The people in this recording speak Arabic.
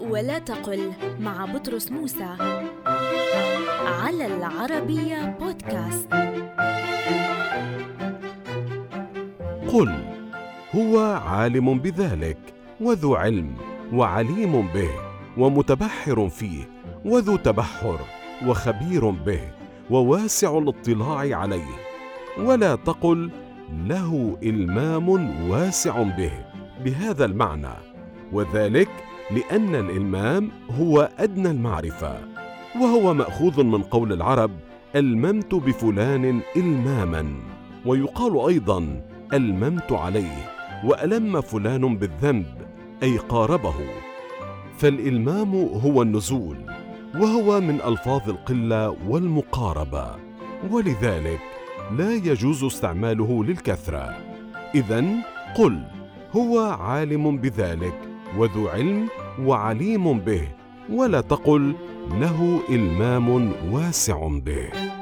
ولا تقل مع بطرس موسى على العربية بودكاست. قل هو عالم بذلك وذو علم وعليم به ومتبحر فيه وذو تبحر وخبير به وواسع الاطلاع عليه. ولا تقل له إلمام واسع به بهذا المعنى. وذلك لأن الإلمام هو أدنى المعرفة وهو مأخوذ من قول العرب ألممت بفلان إلماما. ويقال أيضا ألممت عليه وألم فلان بالذنب أي قاربه. فالإلمام هو النزول وهو من ألفاظ القلة والمقاربة ولذلك لا يجوز استعماله للكثرة. اذا قل هو عالم بذلك وذو علم وعليم به ولا تقل له إلمام واسع به.